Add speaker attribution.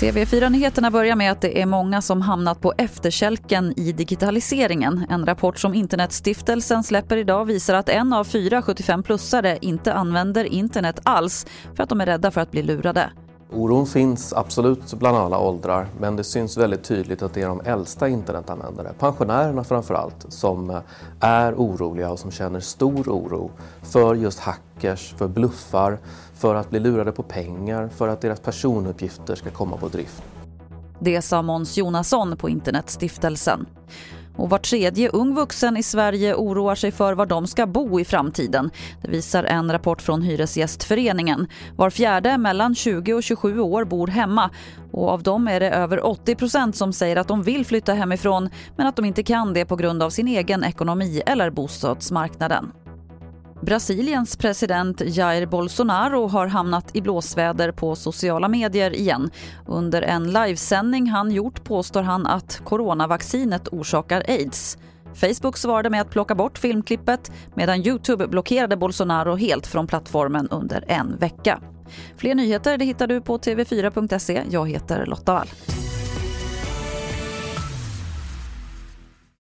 Speaker 1: TV4-nyheterna börjar med att det är många som hamnat på efterkälken i digitaliseringen. En rapport som Internetstiftelsen släpper idag visar att en av fyra 75-plussare inte använder internet alls för att de är rädda för att bli lurade.
Speaker 2: Oron finns absolut bland alla åldrar men det syns väldigt tydligt att det är de äldsta internetanvändare, pensionärerna framför allt, som eh, är oroliga och som känner stor oro för just hackers, för bluffar, för att bli lurade på pengar, för att deras personuppgifter ska komma på drift.
Speaker 1: Det sa Måns Jonasson på Internetstiftelsen. Och var tredje ung vuxen i Sverige oroar sig för var de ska bo i framtiden. Det visar en rapport från Hyresgästföreningen. Var fjärde mellan 20 och 27 år bor hemma och av dem är det över 80 procent som säger att de vill flytta hemifrån men att de inte kan det på grund av sin egen ekonomi eller bostadsmarknaden. Brasiliens president Jair Bolsonaro har hamnat i blåsväder på sociala medier igen. Under en livesändning han gjort påstår han att coronavaccinet orsakar aids. Facebook svarade med att plocka bort filmklippet medan Youtube blockerade Bolsonaro helt från plattformen under en vecka. Fler nyheter det hittar du på tv4.se. Jag heter Lotta Wall.